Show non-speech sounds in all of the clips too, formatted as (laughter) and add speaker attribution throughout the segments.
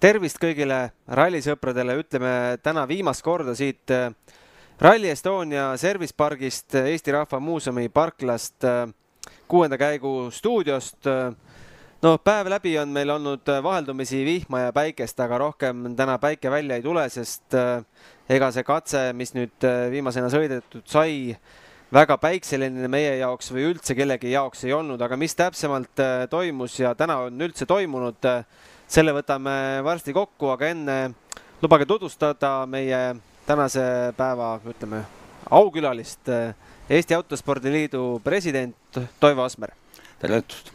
Speaker 1: tervist kõigile rallisõpradele, ütleme täna viimast korda siit äh, Rally Estonia Service pargist, äh, Eesti Rahva Muuseumi parklast, äh, kuuenda käigu stuudiost. no päev läbi on meil olnud vaheldumisi vihma ja päikest, aga rohkem täna päike välja ei tule, sest ega see katse, mis nüüd viimasena sõidetud sai, väga päikseline meie jaoks või üldse kellegi jaoks ei olnud, aga mis täpsemalt toimus ja täna on üldse toimunud selle võtame varsti kokku, aga enne lubage tutvustada meie tänase päeva, ütleme, aukülalist, Eesti Autospordiliidu president Toivo Asmer.
Speaker 2: tere õhtust!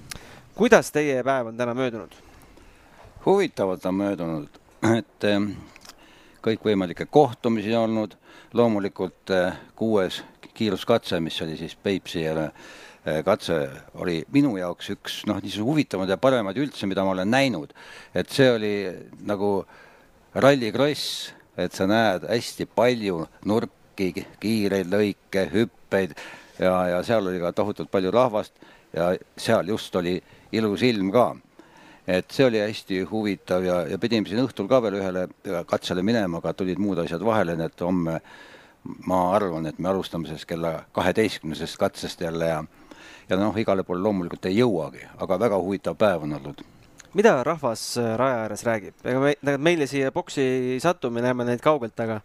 Speaker 1: kuidas teie päev on täna möödunud?
Speaker 2: huvitavalt on möödunud, et eh, kõikvõimalikke kohtumisi olnud, loomulikult eh, kuues kiiruskatse, mis oli siis Peipsiale Eh, katse oli minu jaoks üks noh, niisugune huvitavamaid ja paremaid üldse, mida ma olen näinud. et see oli nagu rallikross, et sa näed hästi palju nurki, kiireid lõike, hüppeid ja, ja seal oli ka tohutult palju rahvast ja seal just oli ilus ilm ka. et see oli hästi huvitav ja, ja pidime siin õhtul ka veel ühele katsele minema, aga tulid muud asjad vahele, nii et homme ma arvan, et me alustame sellest kella kaheteistkümnesest katsest jälle ja ja noh, igale poole loomulikult ei jõuagi, aga väga huvitav päev on olnud
Speaker 1: mida rahvas äh, raja ääres räägib, ega me, meile siia boksi ei satu, me näeme neid kaugelt, aga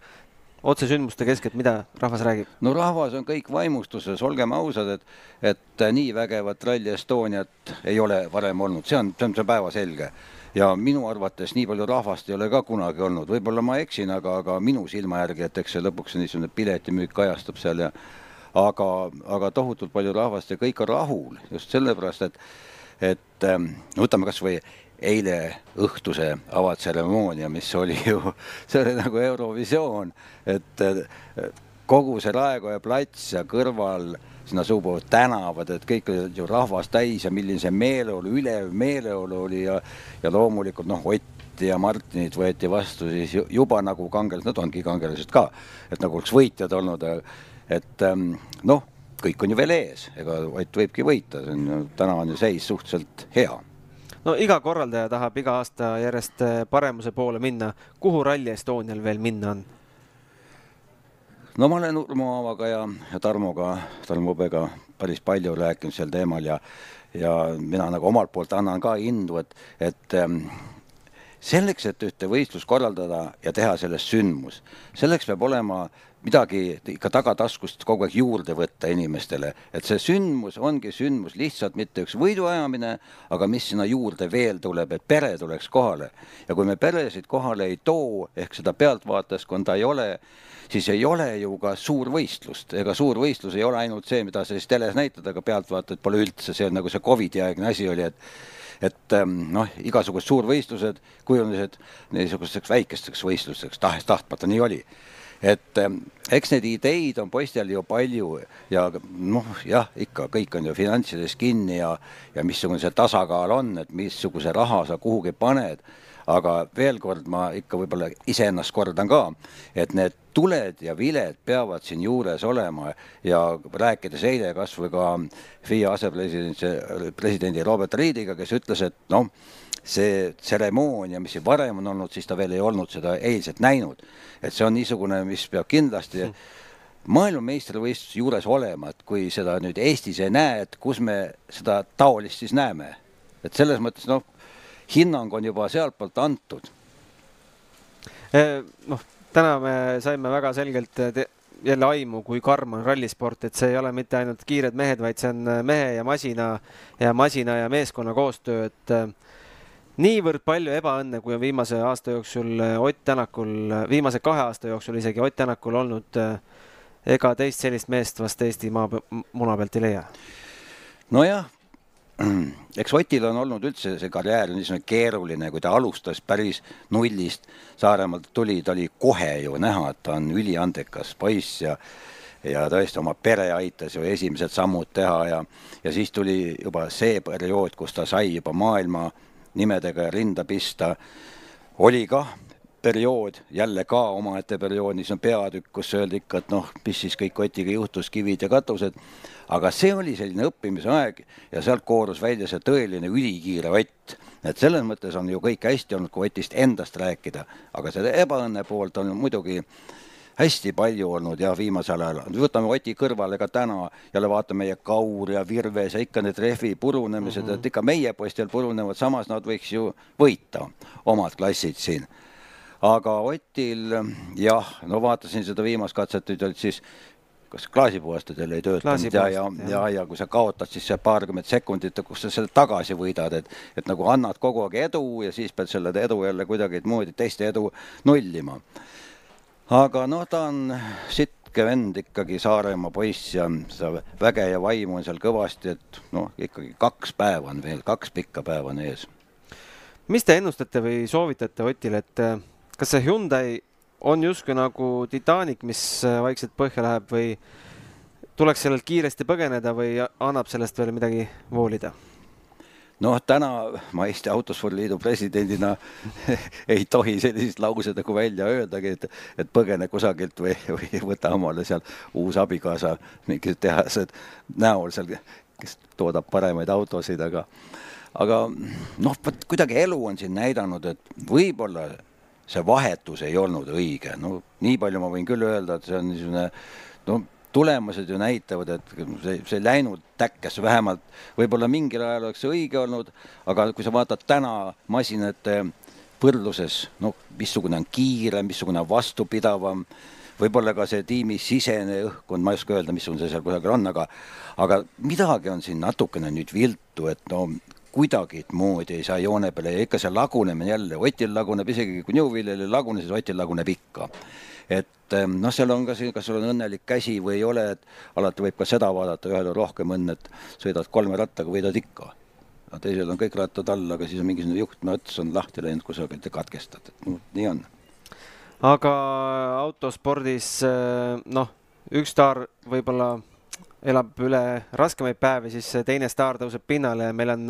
Speaker 1: otsesündmuste keskelt, mida rahvas räägib?
Speaker 2: no rahvas on kõik vaimustuses, olgem ausad, et, et nii vägevat Rally Estoniat ei ole varem olnud, see on, see on see päevaselge. ja minu arvates nii palju rahvast ei ole ka kunagi olnud, võib-olla ma eksin, aga, aga minu silma järgi, et eks see lõpuks niisugune piletimüük kajastub seal ja aga, aga tohutult palju rahvast ja kõik on rahul just sellepärast, et, et ähm, võtame kasvõi eile õhtuse avatseremoonia, mis oli ju, see oli nagu Eurovisioon, et kogu see Raekoja plats ja kõrval sinna suubuvad tänavad, et kõik olid ju rahvast täis ja milline see meeleolu, ülev meeleolu oli ja, ja loomulikult noh, Ott ja Martinit võeti vastu siis juba nagu kangelased, nad ongi kangelased ka, et nagu oleks võitjad olnud et ähm, noh, kõik on ju veel ees, ega Ott võibki võita, see on ju, täna on ju seis suhteliselt hea.
Speaker 1: no iga korraldaja tahab iga aasta järjest äh, paremuse poole minna. kuhu Rally Estonial veel minna on?
Speaker 2: no ma olen Urmo Aavaga ja, Tarmoga, Tarmo Hobega päris palju rääkinud sel teemal ja ja mina nagu omalt poolt annan ka indu, et, et ähm, selleks, et ühte võistlust korraldada ja teha sellest sündmus, selleks peab olema midagi ikka tagataskust kogu aeg juurde võtta inimestele, et see sündmus ongi sündmus, lihtsalt mitte üks võiduajamine, aga mis sinna juurde veel tuleb, et pere tuleks kohale. ja kui me peresid kohale ei too, ehk seda pealtvaatajaskonda ei ole, siis ei ole ju ka suurvõistlust, ega suurvõistlus ei ole ainult see, mida sa siis teles näitad, aga pealtvaatajaid pole üldse, see on nagu see Covidi aegne asi oli, et et ähm, noh, igasugused suurvõistlused kujunesid niisugusteks väikesteks võistlusteks, tahes-tahtmata nii oli et ähm, eks neid ideid on poistel ju palju ja noh, jah, ikka kõik on ju finantsides kinni ja, ja missugune see tasakaal on, et missuguse raha sa kuhugi paned. aga veel kord ma ikka võib-olla iseennast kordan ka, et need tuled ja viled peavad siin juures olema ja rääkides eile kasvõi ka FIA asepresidendi, presidendi Robert Reidiga, kes ütles, et noh, see tseremoonia, mis siin varem on olnud, siis ta veel ei olnud seda eilset näinud. et see on niisugune, mis peab kindlasti hmm. maailmameistrivõistluse juures olema, et kui seda nüüd Eestis ei näe, et kus me seda taolist siis näeme. et selles mõttes noh, hinnang on juba sealtpoolt antud.
Speaker 1: Eh, noh, täna me saime väga selgelt jälle aimu, kui karm on rallisport, et see ei ole mitte ainult kiired mehed, vaid see on mehe ja masina ja masina ja meeskonna koostöö, et niivõrd palju ebaõnne, kui on viimase aasta jooksul äh, Ott Tänakul, äh, viimase kahe aasta jooksul isegi Ott Tänakul olnud, äh, ega teist sellist meest vast Eesti maa, muna pealt ei leia?
Speaker 2: nojah, (clears throat) eks Otil on olnud üldse see karjäär niisugune keeruline, kui ta alustas päris nullist, Saaremaalt tuli, ta oli kohe ju näha, et ta on üliandekas poiss ja ja tõesti oma pere aitas ju esimesed sammud teha ja, ja siis tuli juba see periood, kus ta sai juba maailma nimedega rinda pista, oli kah periood, jälle ka omaette periood, siis on peatükk, kus öeldi ikka, et noh, mis siis kõik Otiga juhtus, kivid ja katused. aga see oli selline õppimise aeg ja sealt koorus välja see tõeline ülikiire Ott. et selles mõttes on ju kõik hästi olnud, kui Otist endast rääkida, aga selle ebaõnne poolt on muidugi hästi palju olnud jah, viimasel ajal. võtame Oti kõrvale ka täna, jälle vaatame meie Kaur ja Virves ja ikka need rehvi purunemised mm, -hmm. et ikka meie poistel purunevad, samas nad võiks ju võita omad klassid siin aga Otil jah, no vaatasin seda viimast katset, nüüd olid siis kas klaasipuhastadel ei töötanud ja, ja, ja, ja kui sa kaotad, siis see paarkümmend sekundit, kus sa selle tagasi võidad, et, et nagu annad kogu aeg edu ja siis pead selle edu jälle kuidagimoodi teiste edu nullima. Aga noh, ta on sitke vend ikkagi, Saaremaa poiss ja seda väge ja vaimu on seal kõvasti, et noh, ikkagi kaks päeva on veel, kaks pikka päeva on ees.
Speaker 1: mis te ennustate või soovitate Otile, et kas see Hyundai on justkui nagu Titanic, mis äh, vaikselt põhja läheb või tuleks sellelt kiiresti põgeneda või annab sellest veel midagi voolida?
Speaker 2: Noh, täna ma Eesti Autospordi Liidu presidendina (laughs) ei tohi selliseid lauseid nagu välja öeldagi, et, et põgene kusagilt või, või võta omale seal uus abikaasa mingid tehased näol seal, kes toodab paremaid autosid, aga, aga noh, vot kuidagi elu on siin näidanud, et võib-olla see vahetus ei olnud õige, no nii palju ma võin küll öelda, et see on niisugune no tulemused ju näitavad, et see, see ei läinud täkkes, vähemalt võib-olla mingil ajal oleks see õige olnud, aga kui sa vaatad täna masinate võrdluses, no missugune on kiirem, missugune on vastupidavam, võib-olla ka see tiimi sisene õhkkond, ma ei oska öelda, missugune see seal kusagil on, aga aga midagi on siin natukene nüüd viltu, et no kuidagimoodi ei saa joone peale ja ikka see lagunemine jälle, Otil laguneb isegi kui Newville'il ei lagune, siis Otil laguneb ikka. Et noh, seal on ka see, kas sul on õnnelik käsi või ei ole, et alati võib ka seda vaadata, ühel on rohkem õnne, et sõidad kolme rattaga, võidad ikka. teisel on kõik rattad all, aga siis on mingisugune juhtme ots on lahti läinud kusagilt ja katkestad, et noh, nii on.
Speaker 1: aga autospordis noh, üks staar võib-olla elab üle raskemaid päevi, siis teine staar tõuseb pinnale ja meil on,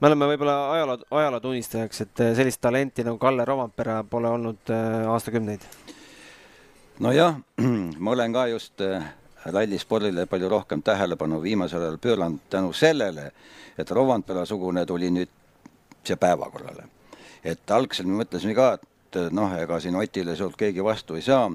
Speaker 1: me oleme võib-olla ajaloo, ajaloo tunnistajaks, et sellist talenti nagu Kalle Rovampere pole olnud aastakümneid.
Speaker 2: Nojah, (clears throat) ma olen ka just äh, rallispordile palju rohkem tähelepanu viimasel ajal pööranud tänu sellele, et Rovanpera-sugune tuli nüüd siia päevakorrale. et algselt me mõtlesime ka, et noh, ega siin Otile sealt keegi vastu ei saa,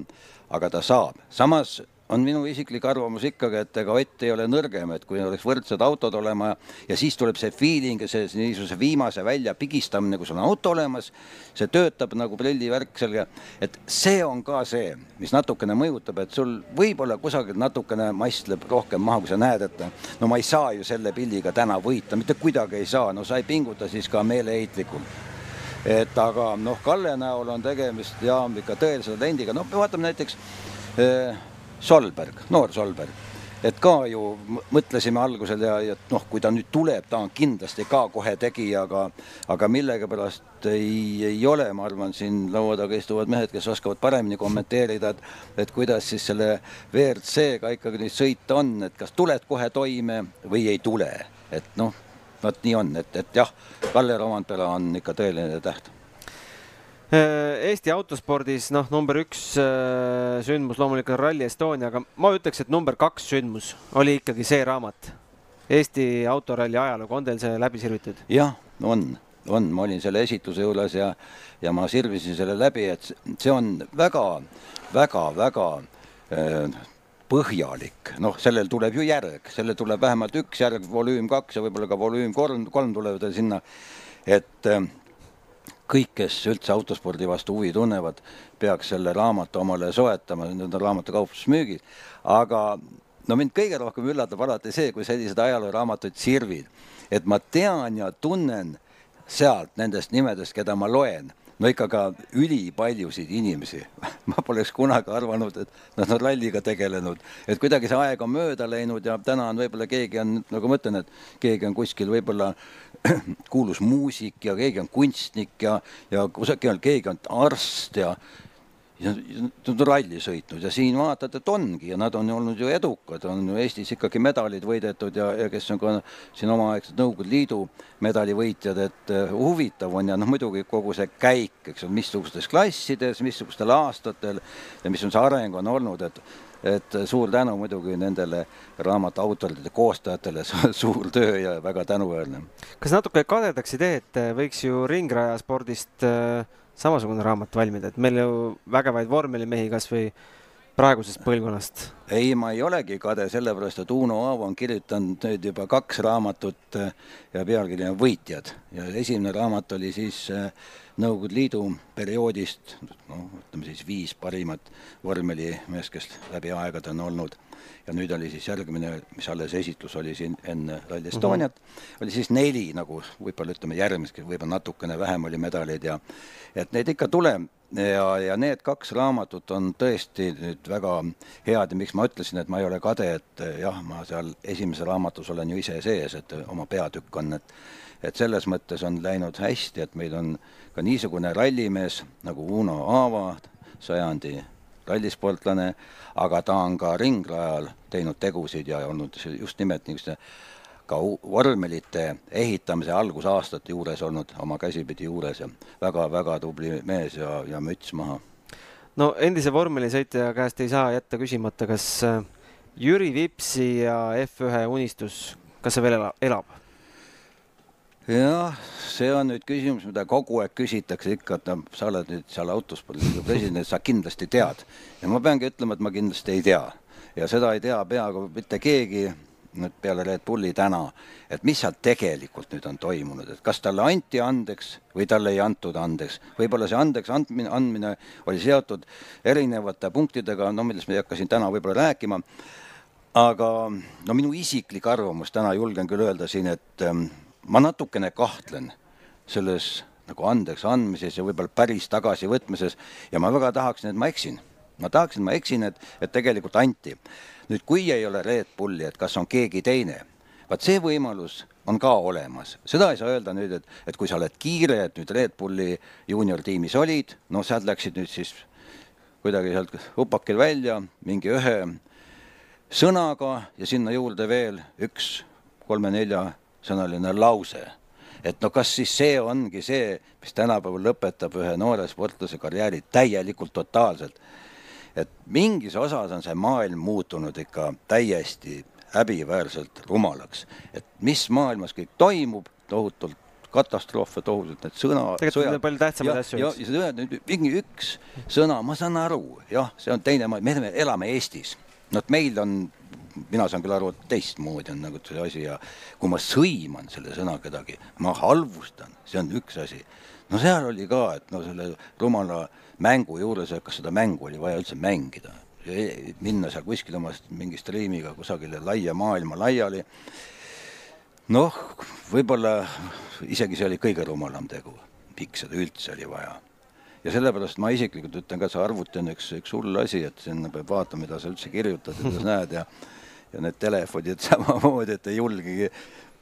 Speaker 2: aga ta saab. samas on minu isiklik arvamus ikkagi, et ega Ott ei ole nõrgem, et kui oleks võrdsed autod olema ja siis tuleb see feeling ja see niisuguse viimase välja pigistamine, kui sul on auto olemas, see töötab nagu prillivärk seal ja et see on ka see, mis natukene mõjutab, et sul võib-olla kusagil natukene mastleb rohkem maha, kui sa näed, et no ma ei saa ju selle pilliga täna võita, mitte kuidagi ei saa, no sa ei pinguta siis ka meeleheitlikult. Et aga noh, Kalle näol on tegemist ja ikka tõelise talendiga, noh, vaatame näiteks äh, Solberg, noor Solberg, et ka ju mõtlesime algusel ja, ja noh, kui ta nüüd tuleb, ta on kindlasti ka kohe tegija, aga aga millegipärast ei, ei ole, ma arvan, siin laua taga istuvad mehed, kes oskavad paremini kommenteerida, et et kuidas siis selle WRC-ga ikkagi nüüd sõita on, et kas tuled kohe toime või ei tule, et noh, vot nii on, et, et jah, Kalle Romantpera on ikka tõeline täht.
Speaker 1: Äh, Eesti autospordis noh, number üks äh, sündmus loomulikult Rally Estonia, aga ma ütleks, et number kaks sündmus oli ikkagi see raamat. Eesti autoralli ajalugu, on teil see läbi sirvitud?
Speaker 2: jah, on, on, ma olin selle esitluse juures ja, ja ma sirvisin selle läbi, et see on väga, väga, väga äh, põhjalik, noh, sellel tuleb ju järg, sellel tuleb vähemalt üks järg, volüüm kaks ja võib-olla ka volüüm kolm, kolm tulevad sinna, et äh, kõik, kes üldse autospordi vastu huvi tunnevad, peaks selle raamatu omale soetama, need on raamatukaupluses müügil. aga no mind kõige rohkem üllatab alati see, kui sellised ajalooraamatuid sirvid, et ma tean ja tunnen sealt nendest nimedest, keda ma loen no ikka ka ülipaljusid inimesi. (laughs) ma poleks kunagi arvanud, et nad on ralliga tegelenud, et kuidagi see aeg on mööda läinud ja täna on võib-olla keegi on, nagu ma ütlen, et keegi on kuskil võib-olla (clears throat) kuulus muusik ja keegi on kunstnik ja, ja kusagil keegi on arst ja Nad on ralli sõitnud ja siin vaatad, et ongi ja nad on olnud ju edukad, on ju Eestis ikkagi medalid võidetud ja, ja kes on ka siin omaaegsed Nõukogude Liidu medalivõitjad, et uh, huvitav on ja noh, muidugi kogu see käik, eks ole, missugustes klassides, missugustel aastatel ja mis on see areng on olnud, et et suur tänu muidugi nendele raamatu autoritele, koostajatele, (laughs) suur töö ja väga tänuväärne.
Speaker 1: kas natuke kadedaks ei tee, et võiks ju ringrajaspordist äh, samasugune raamat valmida, et meil ju vägevaid vormelimehi kas või praegusest põlvkonnast?
Speaker 2: ei, ma ei olegi kade, sellepärast et Uno Aavo on kirjutanud nüüd juba kaks raamatut äh, ja pealkiri on Võitjad ja esimene raamat oli siis äh, Nõukogude Liidu perioodist, noh, ütleme siis viis parimat vormelimeest, kes läbi aegade on olnud ja nüüd oli siis järgmine, mis alles esitlus oli siin enne Rally Estoniat mm, -hmm. oli siis neli nagu võib-olla ütleme järgmist, võib-olla natukene vähem oli medaleid ja et neid ikka tuleb ja, ja need kaks raamatut on tõesti nüüd väga head ja miks ma ütlesin, et ma ei ole kade, et jah, ma seal esimeses raamatus olen ju ise sees, et oma peatükk on, et et selles mõttes on läinud hästi, et meil on ka niisugune rallimees nagu Uno Aava, sajandi rallisportlane, aga ta on ka ringrajal teinud tegusid ja olnud just nimelt niisugune ka vormelite ehitamise algusaastate juures olnud, oma käsipidi juures ja väga-väga tubli mees ja, ja müts maha.
Speaker 1: no endise vormelisõitja käest ei saa jätta küsimata, kas äh, Jüri Vipsi ja F1 unistus, kas see veel elab?
Speaker 2: jah, see on nüüd küsimus, mida kogu aeg küsitakse ikka, et no sa oled nüüd seal autospordi president, sa kindlasti tead. ja ma peangi ütlema, et ma kindlasti ei tea. ja seda ei tea peaaegu mitte keegi nüüd peale Red Bulli täna, et mis seal tegelikult nüüd on toimunud, et kas talle anti andeks või talle ei antud andeks. võib-olla see andeks andmine, andmine oli seotud erinevate punktidega, no millest me ei hakka siin täna võib-olla rääkima, aga no minu isiklik arvamus täna julgen küll öelda siin, et ähm, ma natukene kahtlen selles nagu andeks andmises ja võib-olla päris tagasivõtmises ja ma väga tahaksin, et ma eksin. ma tahaksin, et ma eksin, et, et tegelikult anti. Nüüd, kui ei ole Red Bulli, et kas on keegi teine, vaat see võimalus on ka olemas, seda ei saa öelda nüüd, et, et kui sa oled kiire, et nüüd Red Bulli juuniortiimis olid, no sealt läksid nüüd siis kuidagi sealt upakil välja mingi ühe sõnaga ja sinna juurde veel üks kolme-nelja sõnaline lause. et no kas siis see ongi see, mis tänapäeval lõpetab ühe noore sportlase karjääri täielikult, totaalselt. Et mingis osas on see maailm muutunud ikka täiesti häbiväärselt rumalaks, et mis maailmas kõik toimub, tohutult katastroofe, tohutult need sõna.
Speaker 1: tegelikult on palju tähtsamaid asju.
Speaker 2: ja, ja sa tead, mingi üks sõna, ma saan aru, jah, see on teine maailm, me elame Eestis. no et meil on mina saan küll aru, et teistmoodi on nagu see asi ja kui ma sõiman selle sõna kedagi, ma halvustan, see on üks asi. no seal oli ka, et no selle rumala mängu juures, kas seda mängu oli vaja üldse mängida, minna seal kuskil oma mingi striimiga kusagile laia maailma laiali. noh, võib-olla isegi see oli kõige rumalam tegu, miks seda üldse oli vaja? Ja sellepärast ma isiklikult ütlen ka, see arvuti on üks, üks hull asi, et sinna peab vaatama, mida sa üldse kirjutad ja kuidas näed ja ja need telefonid (laughs) samamoodi, et ei julgegi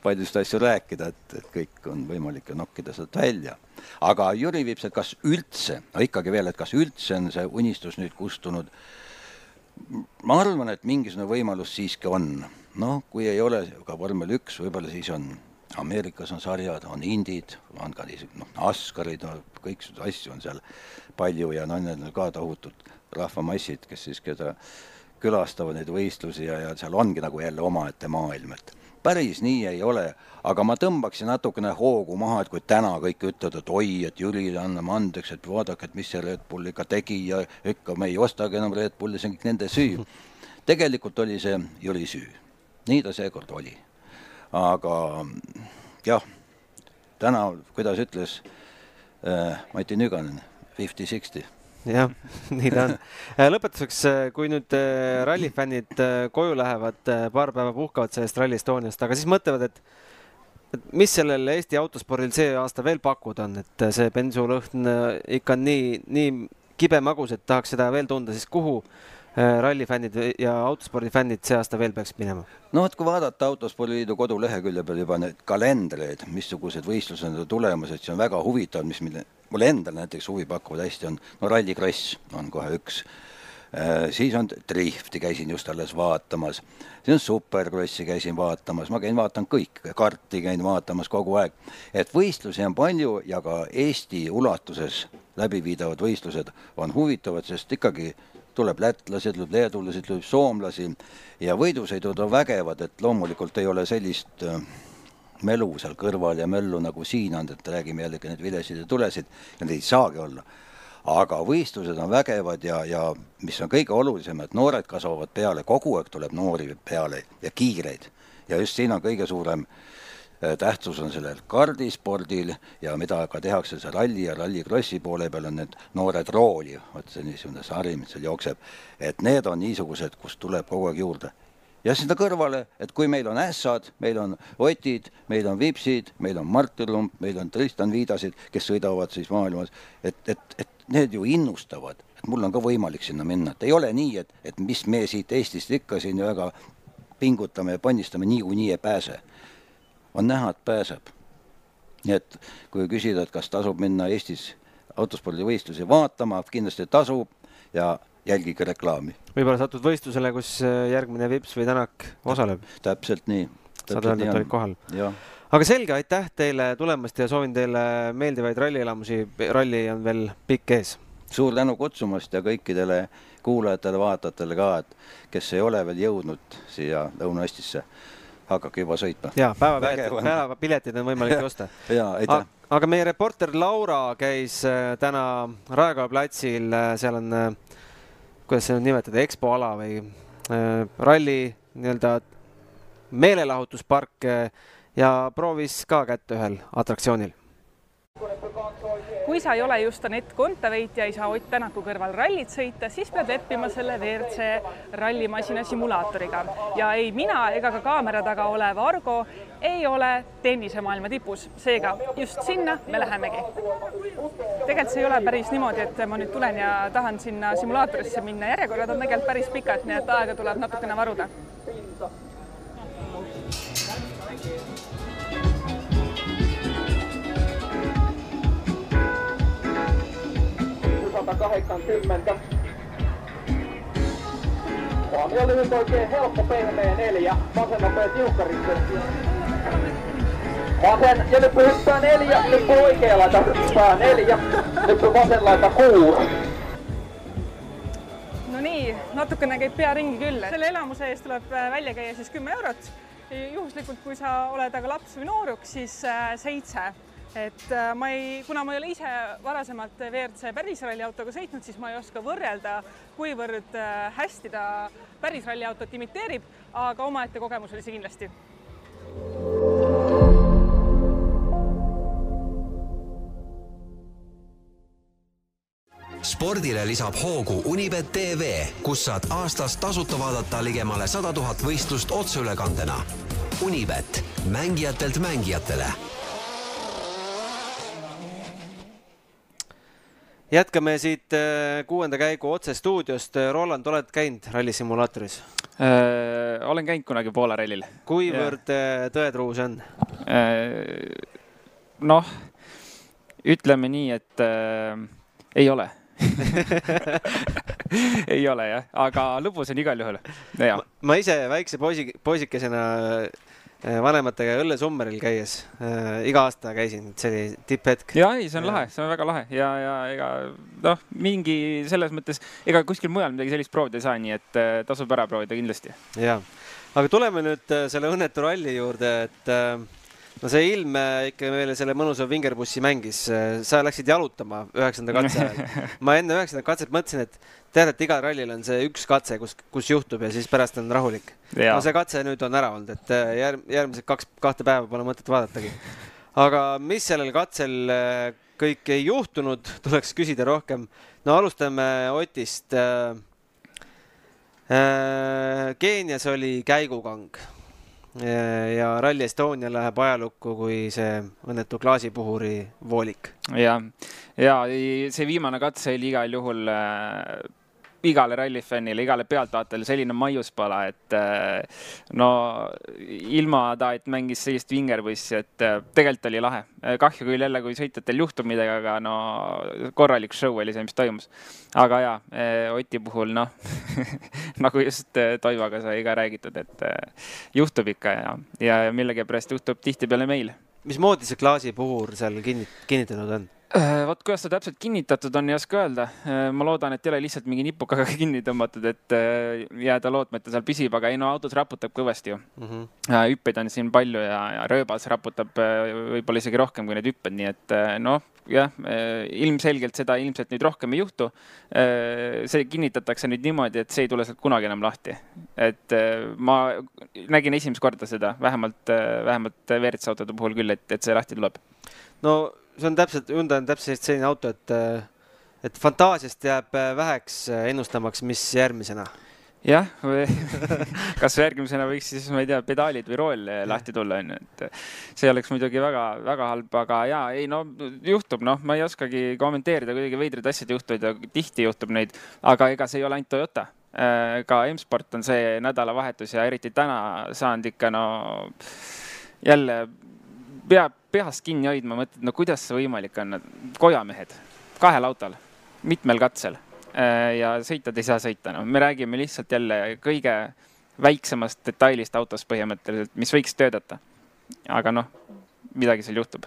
Speaker 2: paljust asju rääkida, et, et kõik on võimalik nokkida sealt välja. aga Jüri Vips, et kas üldse, no ikkagi veel, et kas üldse on see unistus nüüd kustunud? ma arvan, et mingisugune võimalus siiski on. noh, kui ei ole ka vormel üks, võib-olla siis on Ameerikas on sarjad, on indid, on ka niisugused noh, NASCARid no,, kõiksuguseid asju on seal palju ja noh, need on ka tohutud rahvamassid, kes siis keda külastavad neid võistlusi ja, ja seal ongi nagu jälle omaette maailm, et päris nii ei ole, aga ma tõmbaksin natukene hoogu maha, et kui täna kõik ütlevad, et oi, et Jürile anname andeks, et vaadake, et mis see Red Bull ikka tegi ja ikka me ei ostagi enam Red Bulli, see on kõik nende süü. tegelikult oli see Jüri süü, nii ta seekord oli. aga jah, täna, kuidas ütles äh, Mati Nüganen, fifty-sixty
Speaker 1: jah, (laughs) nii ta on. Äh, lõpetuseks, äh, kui nüüd äh, rallifännid koju lähevad, paar päeva puhkavad sellest Rally Estoniast, aga siis mõtlevad, et et mis sellel Eesti autospordil see aasta veel pakkuda on, et see bensulõhn ikka on nii, nii kibe magus, et tahaks seda veel tunda, siis kuhu rallifännid ja autospordifännid see aasta veel peaksid minema?
Speaker 2: no vot, kui vaadata Autospordiliidu kodulehekülje peal juba need kalendreid, missugused võistlused on tulemas, et see on väga huvitav, mis, mulle endale näiteks huvi pakuvad hästi on, no rallikross on kohe üks. Äh, siis on drifti, käisin just alles vaatamas, siis on superkrossi käisin vaatamas, ma käin vaatan kõik, karti käin vaatamas kogu aeg. et võistlusi on palju ja ka Eesti ulatuses läbiviidavad võistlused on huvitavad, sest ikkagi tuleb lätlasi, tuleb leedulasi, tuleb soomlasi ja võidusõidud on vägevad, et loomulikult ei ole sellist äh, melu seal kõrval ja möllu nagu siin on, et räägime jällegi neid vilesid ja tulesid ja neid ei saagi olla. Aga võistlused on vägevad ja, ja mis on kõige olulisem, et noored kasvavad peale, kogu aeg tuleb noori peale ja kiireid. ja just siin on kõige suurem äh, tähtsus on sellel kardispordil ja mida ka tehakse see ralli ja rallikrossi poole peal on need noored rooli, vot see niisugune sari, mis seal jookseb, et need on niisugused, kust tuleb kogu aeg juurde ja sinna kõrvale, et kui meil on ässad, meil on Otid, meil on Vipsid, meil on Martin Lump, meil on Tristan Viidasid, kes sõidavad siis maailmas, et, et, et need ju innustavad, et mul on ka võimalik sinna minna, et ei ole nii, et, et mis me siit Eestist ikka siin väga pingutame ja pannistame, niikuinii ei pääse. on näha, et pääseb. nii et kui küsida, et kas tasub minna Eestis autospordivõistlusi vaatama, kindlasti tasub ja jälgige reklaami.
Speaker 1: võib-olla satud võistlusele, kus järgmine Vips või Tänak osaleb.
Speaker 2: täpselt nii.
Speaker 1: saad öelda, et olid kohal. aga selge, aitäh teile tulemast ja soovin teile meeldivaid rallielamusi. ralli on veel pikk ees.
Speaker 2: suur tänu kutsumast ja kõikidele kuulajatele-vaatajatele ka, et kes ei ole veel jõudnud siia Lõuna-Eestisse, hakake juba sõitma.
Speaker 1: ja päevapiletid, päevapiletid on võimalik (laughs) osta.
Speaker 2: ja aitäh
Speaker 1: aga meie reporter Laura käis äh, täna Raekoja platsil, äh, seal on, äh, kuidas seda nimetada, EXPO ala või ralli nii-öelda meelelahutuspark ja proovis ka kätt ühel atraktsioonil.
Speaker 3: Kui sa ei ole just Anett Kontaveit ja ei saa Ott Tänaku kõrval rallit sõita, siis pead leppima selle WRC rallimasina simulaatoriga. Ja ei mina ega ka kaamera taga olev Argo ei ole tennisemaailma tipus, seega just sinna me lähemegi. tegelikult see ei ole päris niimoodi, et ma nüüd tulen ja tahan sinna simulaatorisse minna, järjekorrad on tegelikult päris pikad, nii et aega tuleb natukene varuda
Speaker 4: sata kahdeksankymmentä. Huomio lyhyt oikein helppo pehmeä neljä, vasen nopea tiukkarissa. Vasen ja nyt hyppää neljä, nyt oikea laita hyppää neljä, nyt vasen laita kuusi.
Speaker 3: no nii, natukene käib pea ringi küll. selle elamuse eest tuleb äh, välja käia siis kümme eurot. juhuslikult, kui sa oled aga laps või nooruk, siis äh, seitse et äh, ma ei, kuna ma ei ole ise varasemalt WRC pärisralli autoga sõitnud, siis ma ei oska võrrelda, kuivõrd äh, hästi ta pärisralli autot imiteerib, aga omaette kogemus oli see kindlasti.
Speaker 5: spordile lisab hoogu Unibet tv, kus saad aastas tasuta vaadata ligemale sada tuhat võistlust otseülekandena. Unibet, mängijatelt mängijatele
Speaker 1: jätkame siit äh, kuuenda käigu otsestuudiost. Roland, oled käinud rallisimulaatoris
Speaker 6: äh,? olen käinud kunagi Poola rallil.
Speaker 1: kuivõrd yeah. tõetruu see on
Speaker 6: äh,? noh, ütleme nii, et äh, ei ole (laughs) ei ole jah, aga lõbus on igal juhul.
Speaker 1: ma ise väikse poisi, poisikesena Äh, vanematega õllesummeril käies äh,, iga aasta käisin, see oli tipphetk.
Speaker 6: ja ei, see on ja. lahe, see on väga lahe ja, ja ega noh, mingi selles mõttes, ega kuskil mujal midagi sellist proovida ei saa, nii et äh, tasub ära proovida kindlasti.
Speaker 1: ja, aga tuleme nüüd äh, selle õnnetu ralli juurde, et äh, no see ilm äh, ikka meile selle mõnusa vingerpussi mängis. Äh, sa läksid jalutama üheksanda katse ajal. (laughs) ma enne üheksandat katset mõtlesin, et tead, et igal rallil on see üks katse, kus, kus juhtub ja siis pärast on rahulik. no see katse nüüd on ära olnud, et äh, järg, järgmised kaks, kahte päeva pole mõtet vaadatagi. aga mis sellel katsel kõik ei juhtunud, (laughs) tuleks küsida rohkem. no alustame Otist. Keenias oli käigukang ja Rally Estonia läheb ajalukku kui see õnnetu klaasipuhuri voolik.
Speaker 6: ja, ja see viimane katse oli igal juhul igale rallifännile, igale pealtvaatajale selline maiuspala, et äh, no ilma ta, et mängis sellist vingerpussi, et äh, tegelikult oli lahe. kahju küll jälle, kui sõitjatel juhtub midagi, aga no korralik show oli see, mis toimus. aga jaa, Oti puhul noh (laughs) nagu just Toivaga sai ka räägitud, et juhtub ikka ja, ja millegipärast juhtub tihtipeale meil.
Speaker 1: mismoodi see klaasipuhur seal kinnit-, kinnitanud on?
Speaker 6: Äh, vot kuidas ta täpselt kinnitatud on, ei oska öelda. Äh, ma loodan, et ei ole lihtsalt mingi nipukaga (laughs) kinni tõmmatud, et äh, jääda lootma, et ta seal püsib, aga ei no autos raputab kõvasti ju mm. -hmm. hüppeid on siin palju ja, ja rööbas raputab võib-olla isegi rohkem kui need hüpped, nii et noh, jah, ilmselgelt seda ilmselt nüüd rohkem ei juhtu. see kinnitatakse nüüd niimoodi, et see ei tule sealt kunagi enam lahti. et ma nägin esimest korda seda, vähemalt, vähemalt WRC autode puhul küll, et, et see lahti tuleb.
Speaker 1: no see on täpselt, Hyundai on täpselt selline auto, et, et fantaasiast jääb väheks ennustamaks, mis järgmisena.
Speaker 6: jah, (laughs) kas järgmisena võiks siis, ma ei tea, pedaalid või rool lahti tulla, onju, et see oleks muidugi väga-väga halb, aga ja ei no juhtub, noh, ma ei oskagi kommenteerida, kuidagi veidraid asjad juhtuvad ja tihti juhtub neid, aga ega see ei ole ainult Toyota äh, ka M-sport on see nädalavahetus ja eriti täna saanud ikka no jälle peab peast kinni hoidma, mõtled, no kuidas see võimalik on, kojamehed kahel autol, mitmel katsel äh, ja sõitjad ei saa sõita, no me räägime lihtsalt jälle kõige väiksemast detailist autost põhimõtteliselt, mis võiks töötada. aga noh, midagi seal juhtub.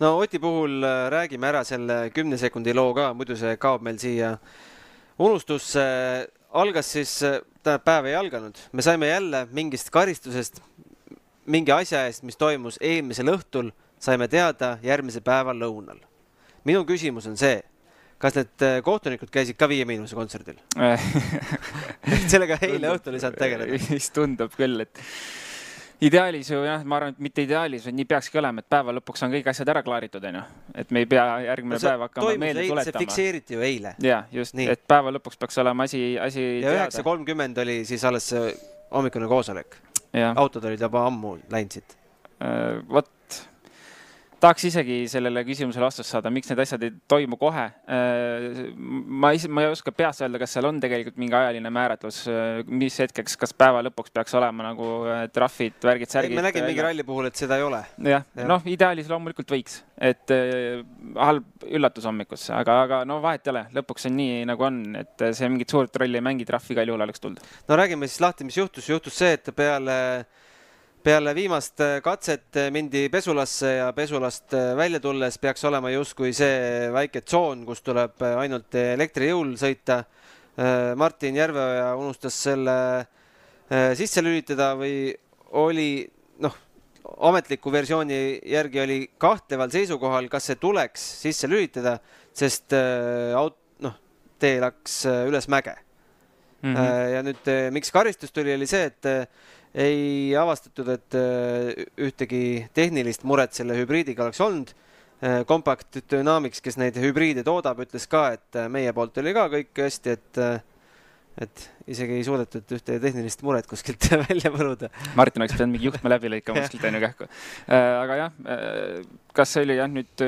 Speaker 1: no Oti puhul äh, räägime ära selle kümne sekundi loo ka, muidu see kaob meil siia unustusse. algas siis, äh, tähendab päev ei alganud, me saime jälle mingist karistusest, mingi asja eest, mis toimus eelmisel õhtul saime teada järgmise päeva lõunal. minu küsimus on see, kas need äh, kohtunikud käisid ka Viie Miinuse kontserdil (laughs) sellega eile õhtul ei saanud tegeleda. (laughs)
Speaker 6: vist tundub küll, et ideaalis ju jah, ma arvan, et mitte ideaalis, vaid nii peakski olema, et päeva lõpuks on kõik asjad ära klaaritud, onju. et me ei pea järgmine no päev hakkama meelde tuletama.
Speaker 1: see fikseeriti ju eile.
Speaker 6: jah, just, et päeva lõpuks peaks olema asi, asi
Speaker 1: ja üheksa kolmkümmend oli siis alles see hommikune koosolek. autod olid juba ammu läinud siit.
Speaker 6: Äh, vot tahaks isegi sellele küsimusele vastust saada, miks need asjad ei toimu kohe. Äh, ma ise, ma ei oska peast öelda, kas seal on tegelikult mingi ajaline määratlus, äh, mis hetkeks, kas päeva lõpuks peaks olema nagu äh, trahvid, värgid, särgid.
Speaker 1: me nägime mingi ralli puhul, et seda ei ole.
Speaker 6: jah ja., noh, ideaalis loomulikult võiks, et halb üllatus hommikusse, aga, aga no vahet ei ole, lõpuks on nii, nagu on, et see mingit suurt rolli ei mängi, trahv igal juhul oleks tulnud.
Speaker 1: no räägime siis lahti, mis juhtus, juhtus see, et peale peale viimast äh, katset äh, mindi pesulasse ja pesulast äh, välja tulles peaks olema justkui see väike tsoon, kus tuleb ainult elektrijõul sõita. Martin Järveoja unustas selle sisse lülitada või oli noh, ametliku versiooni järgi oli kahtleval seisukohal, kas see tuleks sisse lülitada, sest aut-, noh, tee läks üles mäge mm. -hmm. ja nüüd, miks karistus tuli, oli see, et ei avastatud, et äh, ühtegi tehnilist muret selle hübriidiga oleks olnud. Äh, Compact Dynamics, kes neid hübriide toodab, ütles ka, et äh, meie poolt oli ka kõik hästi, et et isegi ei suudetud ühte tehnilist muret kuskilt (laughs) välja põruda.
Speaker 6: Martin oleks pidanud mingi juhtme läbi lõikama (laughs) kuskilt onju kähku. aga jah, kas see oli jah nüüd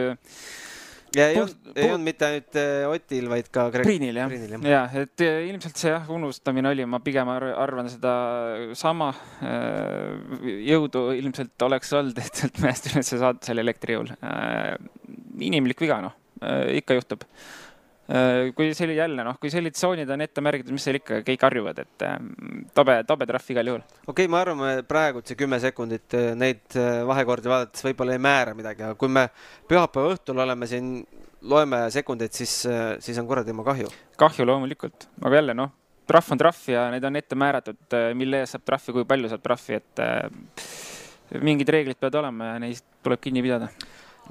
Speaker 1: ja ei olnud, ei olnud mitte ainult äh, Otil, vaid ka
Speaker 6: Greg... Priinil jah, jah., ja, et äh, ilmselt see jah, unustamine oli, ma pigem arvan seda sama. Äh, jõudu ilmselt oleks olnud, (laughs) et sealt mäest üles saada selle elektrijõul. inimlik viga, noh, ikka juhtub kui see oli jälle noh, kui sellised tsoonid on ette märgitud, mis seal ikka, kõik harjuvad, et ähm, tobe, tobe trahv igal juhul.
Speaker 1: okei okay,, me arvame praegu, et see kümme sekundit äh, neid äh, vahekordi vaadates võib-olla ei määra midagi, aga kui me pühapäeva õhtul oleme siin, loeme sekundeid, siis, siis on kuradi oma kahju.
Speaker 6: kahju loomulikult, aga jälle noh, trahv on trahv ja need on ette määratud, mille eest saab trahvi, kui palju saab trahvi, et mingid reeglid peavad olema ja neist tuleb kinni pidada.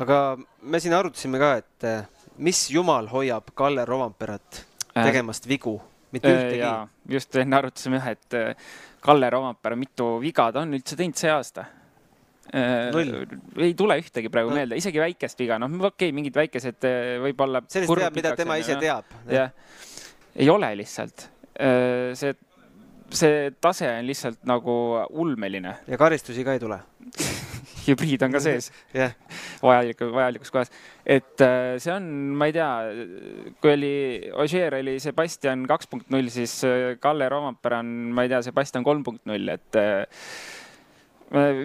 Speaker 1: aga me siin arutasime ka, et mis jumal hoiab Kalle Romperat äh. tegemast vigu, mitte ühtegi äh,?
Speaker 6: just enne arutasime jah, et äh, Kalle Rompera, mitu viga ta on üldse teinud see aasta ei tule ühtegi praegu no. meelde, isegi väikest viga, noh, okei okay,, mingid väikesed võib-olla.
Speaker 1: sellist teab, mida tema ise teab.
Speaker 6: jah, ei ole lihtsalt. see, see tase on lihtsalt nagu ulmeline.
Speaker 1: ja karistusi ka ei tule (laughs)
Speaker 6: hübriid on ka sees
Speaker 1: jah,
Speaker 6: vajaliku, vajalikus kohas. et äh, see on, ma ei tea, kui oli, Ogier oli Sebastian kaks punkt null, siis äh, Kalle Roompere on, ma ei tea, Sebastian kolm punkt null, et äh,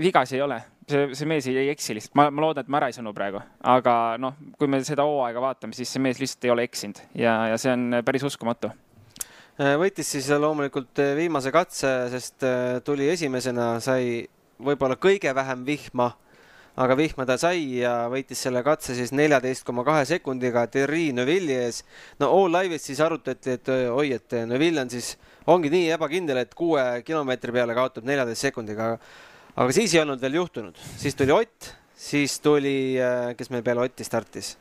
Speaker 6: vigasi ei ole. see, see mees ei, ei eksi lihtsalt, ma, ma loodan, et ma ära ei sõnu praegu, aga noh, kui me seda hooaega vaatame, siis see mees lihtsalt ei ole eksinud ja, ja see on päris uskumatu.
Speaker 1: Võitis siis loomulikult viimase katse, sest tuli esimesena, sai võib-olla kõige vähem vihma, aga vihma ta sai ja võitis selle katse siis neljateist koma kahe sekundiga Thierry Neuville'i ees. no All Live'is siis arutati, et oi, et Neuville on siis, ongi nii ebakindel, et kuue kilomeetri peale kaotab neljateist sekundiga. aga siis ei olnud veel juhtunud, siis tuli Ott, siis tuli, kes meil peale Otti startis,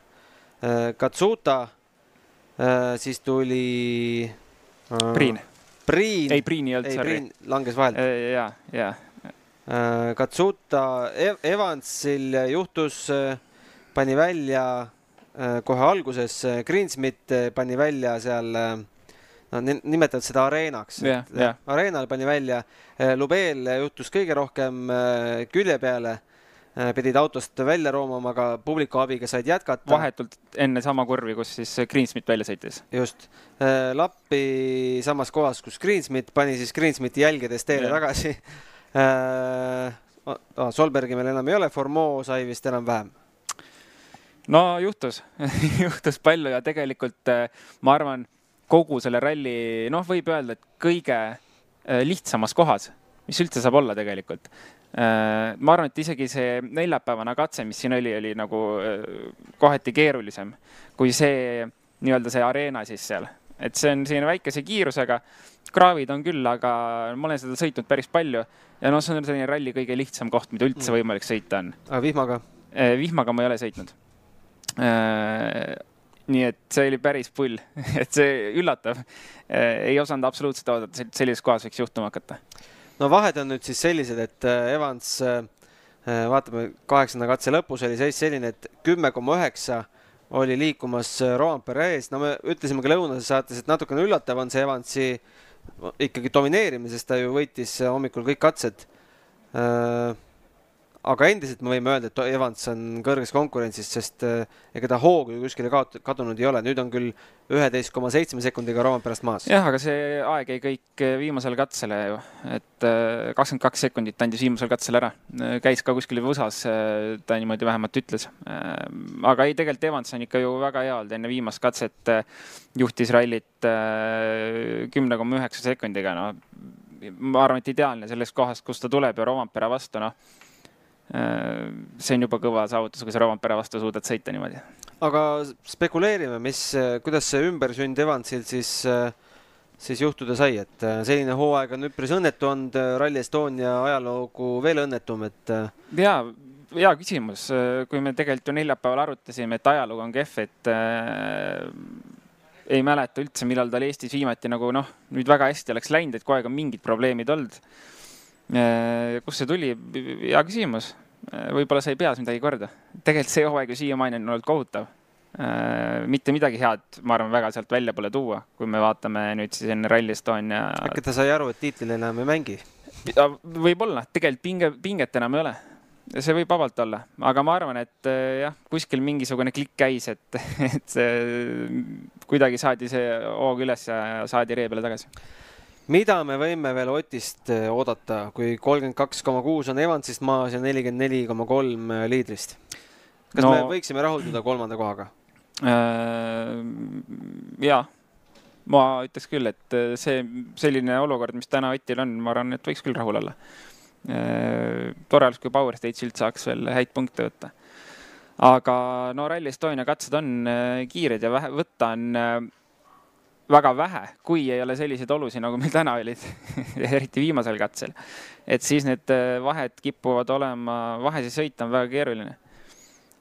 Speaker 1: Katsuta, siis tuli.
Speaker 6: Priin,
Speaker 1: Priin.
Speaker 6: ei Priin ei olnud, sorry.
Speaker 1: Langes vahelt.
Speaker 6: ja, ja
Speaker 1: Katsuta Ev Evansil juhtus, pani välja äh, kohe alguses, Greensmit äh, pani välja seal, no ni- nimetavad seda areenaks
Speaker 6: Jah, jah.
Speaker 1: areenal pani välja, Lubeel juhtus kõige rohkem äh, külje peale, pidid autost välja roomama, aga publiku abiga said jätkata.
Speaker 6: vahetult enne sama kurvi, kus siis Greensmit välja sõitis.
Speaker 1: just, Lappi samas kohas, kus Greensmit pani siis Greensmiti jälgedes teele
Speaker 6: Jah.
Speaker 1: tagasi. (laughs) Solbergi meil enam ei ole, Formeau sai vist enam-vähem.
Speaker 6: no juhtus (laughs) juhtus palju ja tegelikult äh, ma arvan, kogu selle ralli, noh, võib öelda, et kõige äh, lihtsamas kohas, mis üldse saab olla tegelikult. ma arvan, et isegi see neljapäevane katse, mis siin oli, oli nagu äh, kohati keerulisem kui see nii-öelda see areena siis seal, et see on selline väikese kiirusega, kraavid on küll, aga ma olen seda sõitnud päris palju ja noh, see on selline ralli kõige lihtsam koht, mida üldse
Speaker 1: Mm.
Speaker 6: võimalik sõita on.
Speaker 1: aga vihmaga?
Speaker 6: Eh, vihmaga ma ei ole sõitnud. nii et see oli päris pull, (laughs) et see üllatav. ei osanud absoluutselt oodata, et sellises kohas võiks juhtuma hakata.
Speaker 1: no vahed on nüüd siis sellised, et äh, Evans, vaatame kaheksanda katse lõpus oli seis selline, et kümme koma üheksa oli liikumas äh, Roampere ees, no me ütlesime ka lõunases saates, et natukene üllatav on see Evansi ikkagi domineerimine, sest ta ju võitis äh, hommikul kõik katsed. Aga endiselt me võime öelda, et Evans on kõrges konkurentsis, sest äh, ega ta hoogu ju kuskile kadunud ei ole, nüüd on küll üheteist koma seitsme sekundiga Roamperest maas.
Speaker 6: jah, aga see aeg jäi kõik viimasele katsele ju, et äh, kakskümmend kaks sekundit andis viimasel katsel ära. käis ka kuskil USA-s, ta niimoodi vähemalt ütles. aga ei, tegelikult Evans on ikka ju väga hea olnud, enne viimast katset juhtis rallit kümne koma üheksa sekundiga, no ma arvan, et ideaalne selles kohas, kus ta tuleb ja Rovampere vastu, noh see on juba kõva saavutus, kui sa Rovampere vastu suudad sõita niimoodi.
Speaker 1: aga spekuleerime, mis, kuidas see ümbersünd Evansil siis, siis juhtuda sai, et äh, selline hooaeg on üpris õnnetu olnud, Rally Estonia ajaloogu veel õnnetum, et äh,
Speaker 6: ja, hea küsimus, kui me tegelikult ju neljapäeval arutasime, et ajalugu on kehv, et äh, ei mäleta üldse, millal tal Eestis viimati nagu noh, nüüd väga hästi oleks läinud, et kogu aeg on mingid probleemid olnud äh,. kust see tuli, hea küsimus. Võib-olla sai peas midagi korda. tegelikult see hooaeg ju siiamaani on olnud kohutav äh,. mitte midagi head, ma arvan, väga sealt välja pole tuua, kui me vaatame nüüd siis enne Rally Estonia
Speaker 1: äkki ta sai aru, et tiitlil enam ei mängi.
Speaker 6: võib-olla, tegelikult pinge, pinget enam ei ole. see võib vabalt olla, aga ma arvan, et eh, jah, kuskil mingisugune klikk käis, et, (laughs) et kuidagi saadi see hoog üles ja saadi ree peale tagasi.
Speaker 1: Mida me võime veel Otist äh, oodata, kui kolmkümmend kaks koma kuus on Evansist maas ja nelikümmend neli koma kolm äh, liidrist? kas no... Me võiksime rahulduda kolmanda kohaga?
Speaker 6: ja ma ütleks küll, et eh, see selline olukord, mis täna Otil on, ma arvan, et võiks küll rahul olla. tore oleks, kui Power Stage'ilt saaks veel häid punkte võtta. aga no Rally Estonia katsed on eh, kiired ja vähe, võtta on väga vähe, kui ei ole selliseid olusid, nagu meil täna olid, (laughs) eriti viimasel katsel. et siis need eh, vahed kipuvad olema, vahesid sõita on väga keeruline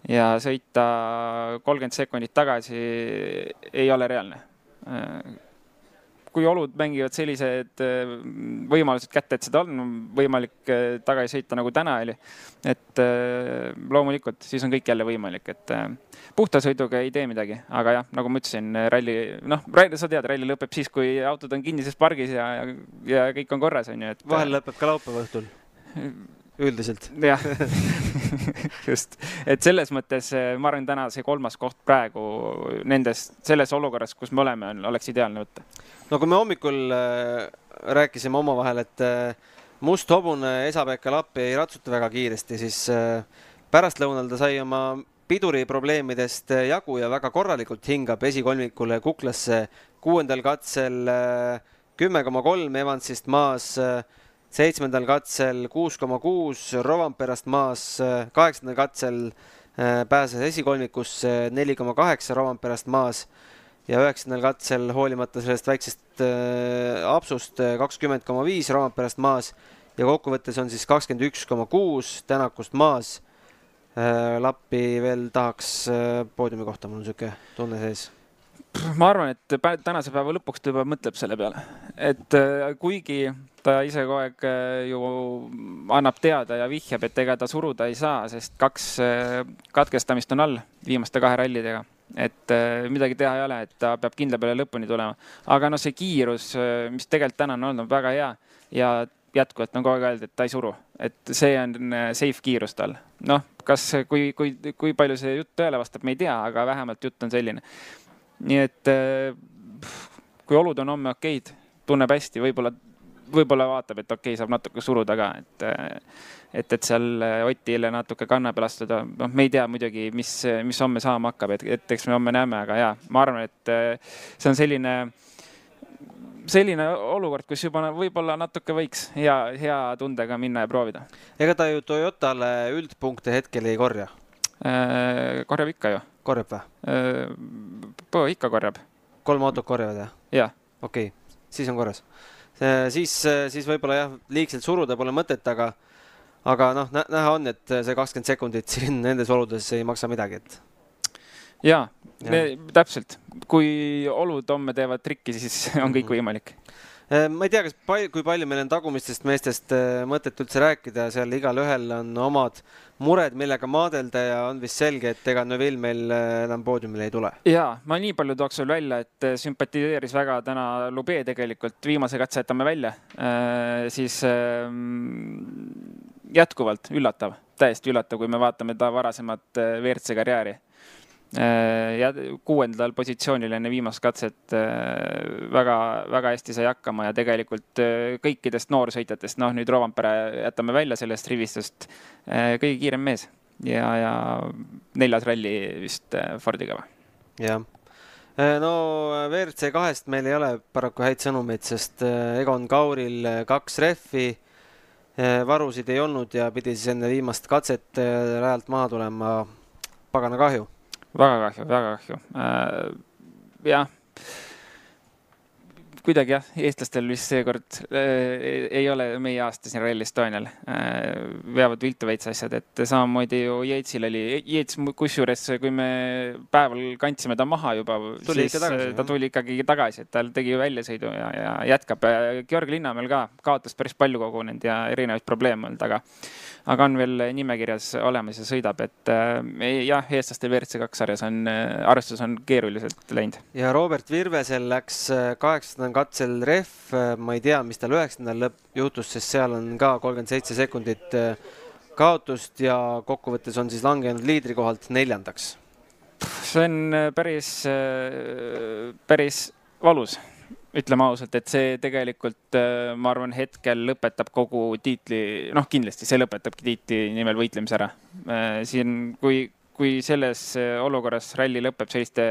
Speaker 6: ja sõita kolmkümmend sekundit tagasi ei ole reaalne. Kui olud mängivad sellised äh, võimalused kätte, et seda on võimalik äh, tagasi sõita nagu täna oli, et äh, loomulikult siis on kõik jälle võimalik, et puhta sõiduga ei tee midagi, aga jah, nagu ma ütlesin, ralli, noh, sa tead, ralli lõpeb siis, kui autod on kinnises pargis ja, ja kõik on korras, on ju, et
Speaker 1: vahel lõpeb ka laupäeva õhtul. Üldiselt.
Speaker 6: jah (laughs) just, et selles mõttes eh, ma arvan, täna see kolmas koht praegu nendes, selles olukorras, kus me oleme, oleks ideaalne võtta.
Speaker 1: no kui me hommikul äh, rääkisime omavahel, et äh, must hobune Esa-Pekka Lappi ei ratsuta väga kiiresti, siis äh, pärastlõunal ta sai oma piduriprobleemidest jagu ja väga korralikult hingab esikolmikule kuklasse kuuendal katsel kümme koma kolm Evansist maas seitsmendal katsel kuus koma kuus, Rovanperast maas kaheksandal katsel äh, pääses esikolmikusse neli koma kaheksa Rovanperast maas. Ja üheksandal katsel hoolimata sellest väiksest äh, apsust äh, kakskümmend koma viis Rovanperast maas. Ja kokkuvõttes on siis kakskümmend üks koma kuus Tänakust maas. Lappi veel tahaks poodiumi kohta, mul on niisugune tunne sees
Speaker 6: ma arvan, et tänase päeva lõpuks ta juba mõtleb selle peale, et kuigi ta ise kogu aeg äh, ju annab teada ja vihjab, et ega ta suruda ei saa, sest kaks äh, katkestamist on all viimaste kahe rallidega. et äh, midagi teha ei ole, et ta peab kindla peale lõpuni tulema. aga noh, see kiirus, mis tegelikult täna on olnud, on väga hea ja jätkuvalt on kogu aeg öeldud, et ta ei suru, et see on safe kiirus tal. noh, kas, kui, kui, kui palju see jutt tõele vastab, me ei tea, aga vähemalt jutt on selline. Nii et kui olud on homme okeid, tunneb hästi, võib-olla võib-olla vaatab, et okei okay,, saab natuke suruda ka, et et, et seal Otile natuke kanna peal astuda, noh, me ei tea muidugi, mis, mis homme saama hakkab, et, et eks me homme näeme, aga ja ma arvan, et see on selline, selline olukord, kus juba võib-olla natuke võiks hea, hea tundega minna ja proovida.
Speaker 1: ega ta ju Toyotale üldpunkte hetkel ei korja?
Speaker 6: korjab ikka ju.
Speaker 1: Korjab või?
Speaker 6: ikka korjab.
Speaker 1: kolm autot korjavad, jah?
Speaker 6: jah.
Speaker 1: okei okay., siis on korras Äh, siis, äh, siis võib-olla jah, liigselt suruda pole mõtet, aga, aga noh, näha on, et see kakskümmend sekundit siin (laughs) nendes oludes ei maksa midagi, et.
Speaker 6: ja, ja., täpselt, kui olud homme teevad trikki, siis (laughs) on kõik mhm. võimalik
Speaker 1: Äh, ma ei tea, kas palju, kui palju meil on tagumistest meestest äh, mõtet üldse rääkida, seal igalühel on omad mured, millega maadelda ja on vist selge, et ega Neville meil äh, enam poodiumile ei tule.
Speaker 6: ja ma nii palju tooks veel välja, et sümpatiseeris väga täna Lube tegelikult, viimase katse jätame välja äh,, siis äh, jätkuvalt üllatav, täiesti üllatav, kui me vaatame ta varasemat WRC karjääri Äh, ja kuuendal positsioonil enne viimast katset väga-väga äh, hästi sai hakkama ja tegelikult äh, kõikidest noorsõitjatest, noh nüüd Rovanpere jätame välja sellest rivistust, kõige kiirem mees. Ja, ja neljas ralli vist Fordiga või?
Speaker 1: jah, no WRC kahest meil ei ole paraku häid sõnumeid, sest Egon Kauril kaks rehvi, varusid ei olnud ja pidi siis enne viimast katset rajalt maha tulema, pagana kahju
Speaker 6: väga kahju, väga kahju. Äh, jah, kuidagi jah, eestlastel vist seekord äh, ei ole meie aasta siin Rally Estonial äh,. veavad viltu veits asjad, et samamoodi ju Jeetsil oli, Jeets kusjuures, kui me päeval kandsime ta maha juba, siis tagasi, ta tuli ikkagi tagasi, et ta tegi väljasõidu ja, ja jätkab. Georg Linnamäel ka kaotas päris palju kogunenud ja erinevaid probleeme olnud, aga aga on veel nimekirjas olemas ja sõidab, et äh, jah, eestlaste WRC kaks sarjas on, äh, arvestus on keeruliselt läinud.
Speaker 1: ja Robert Virvesel läks äh, kaheksandal katsel rehv, ma ei tea, mis tal üheksandal lõpp juhtus, sest seal on ka kolmkümmend seitse sekundit kaotust ja kokkuvõttes on siis langenud liidrikohalt neljandaks.
Speaker 6: see on päris, päris valus ütleme ausalt, et see tegelikult, äh, ma arvan, hetkel lõpetab kogu tiitli, noh, kindlasti see lõpetabki tiitli nimel võitlemise ära. Äh, siin, kui, kui selles äh, olukorras ralli lõpeb selliste,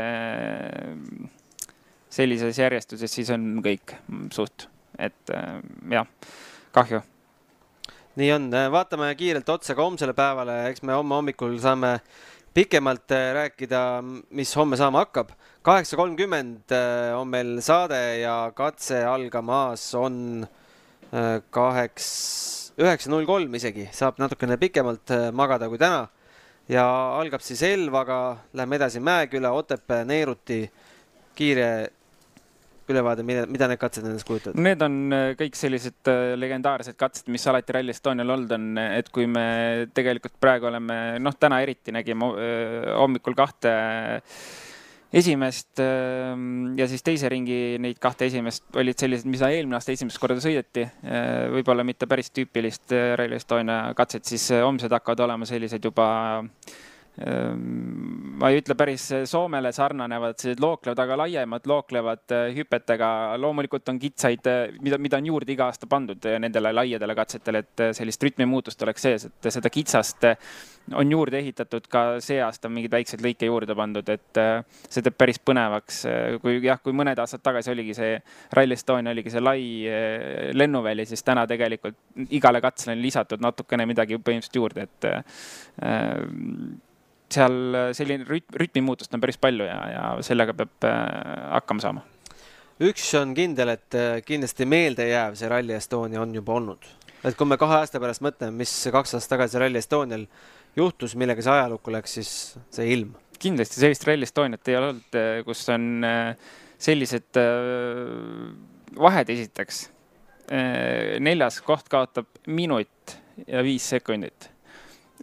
Speaker 6: sellises järjestuses, siis on kõik suht, et jah, kahju.
Speaker 1: Nii on, vaatame kiirelt otsa ka homsele päevale, eks me homme hommikul saame pikemalt rääkida, mis homme saama hakkab. Kaheksa kolmkümmend äh, on meil saade ja katse algamas on äh, kaheks, üheksa null kolm isegi, saab natukene pikemalt äh, magada kui täna. ja algab siis Elvaga, läheme edasi Mäeküla, Otepää, Neeruti, kiire ülevaade, mida, mida need katsed endast kujutavad?
Speaker 6: Need on kõik sellised legendaarsed katsed, mis alati Rally Estonial olnud on, et kui me tegelikult praegu oleme, noh, täna eriti nägime hommikul kahte esimest ähm, ja siis teise ringi neid kahte esimest olid sellised, mida eelmine aasta esimest korda sõideti. Äh, võib-olla mitte päris tüüpilist äh, Rally Estonia katset, siis homsed hakkavad olema sellised juba Ehm, ma ei ütle päris Soomele sarnanevad, sellised looklevad, aga laiemad looklevad eh, hüpetega. loomulikult on kitsaid, eh, mida, mida on juurde iga aasta pandud eh, nendele laiadele katsetele, et sellist rütmimuutust oleks sees, et seda kitsast on juurde ehitatud ka see aasta mingeid väikseid lõike juurde pandud, et see teeb päris põnevaks. kui jah, kui mõned aastad tagasi oligi see Rally Estonia oligi see lai lennuväli, siis täna tegelikult igale katsele on lisatud natukene midagi põhimõtteliselt juurde, et seal äh, selline rütm, rütmimuutust on päris palju ja, ja sellega peab äh, hakkama saama.
Speaker 1: üks on kindel, et äh, kindlasti meeldejääv see Rally Estonia on juba olnud. et kui me kahe aasta pärast mõtleme, mis kaks aastat tagasi Rally Estonial juhtus, millega see ajalukku läks, siis see ilm.
Speaker 6: kindlasti sellist Rally Estoniat ei ole olnud, kus on sellised vahed esiteks. neljas koht kaotab minut ja viis sekundit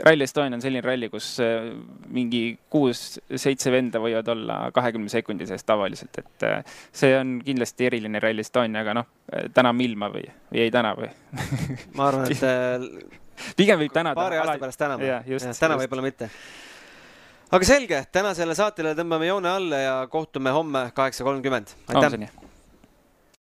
Speaker 6: Rally Estonia on selline ralli, kus äh, mingi kuus-seitse venda võivad olla kahekümne sekundi sees tavaliselt, et äh, see on kindlasti eriline Rally Estonia, aga noh, äh, täname ilma või, või ei täna või
Speaker 1: ma arvan, et (laughs)
Speaker 6: pigem võib tänada.
Speaker 1: paari aasta pärast täname. täna võib-olla mitte. aga selge, tänasele saatele tõmbame joone alla ja kohtume homme kaheksa kolmkümmend. aitäh!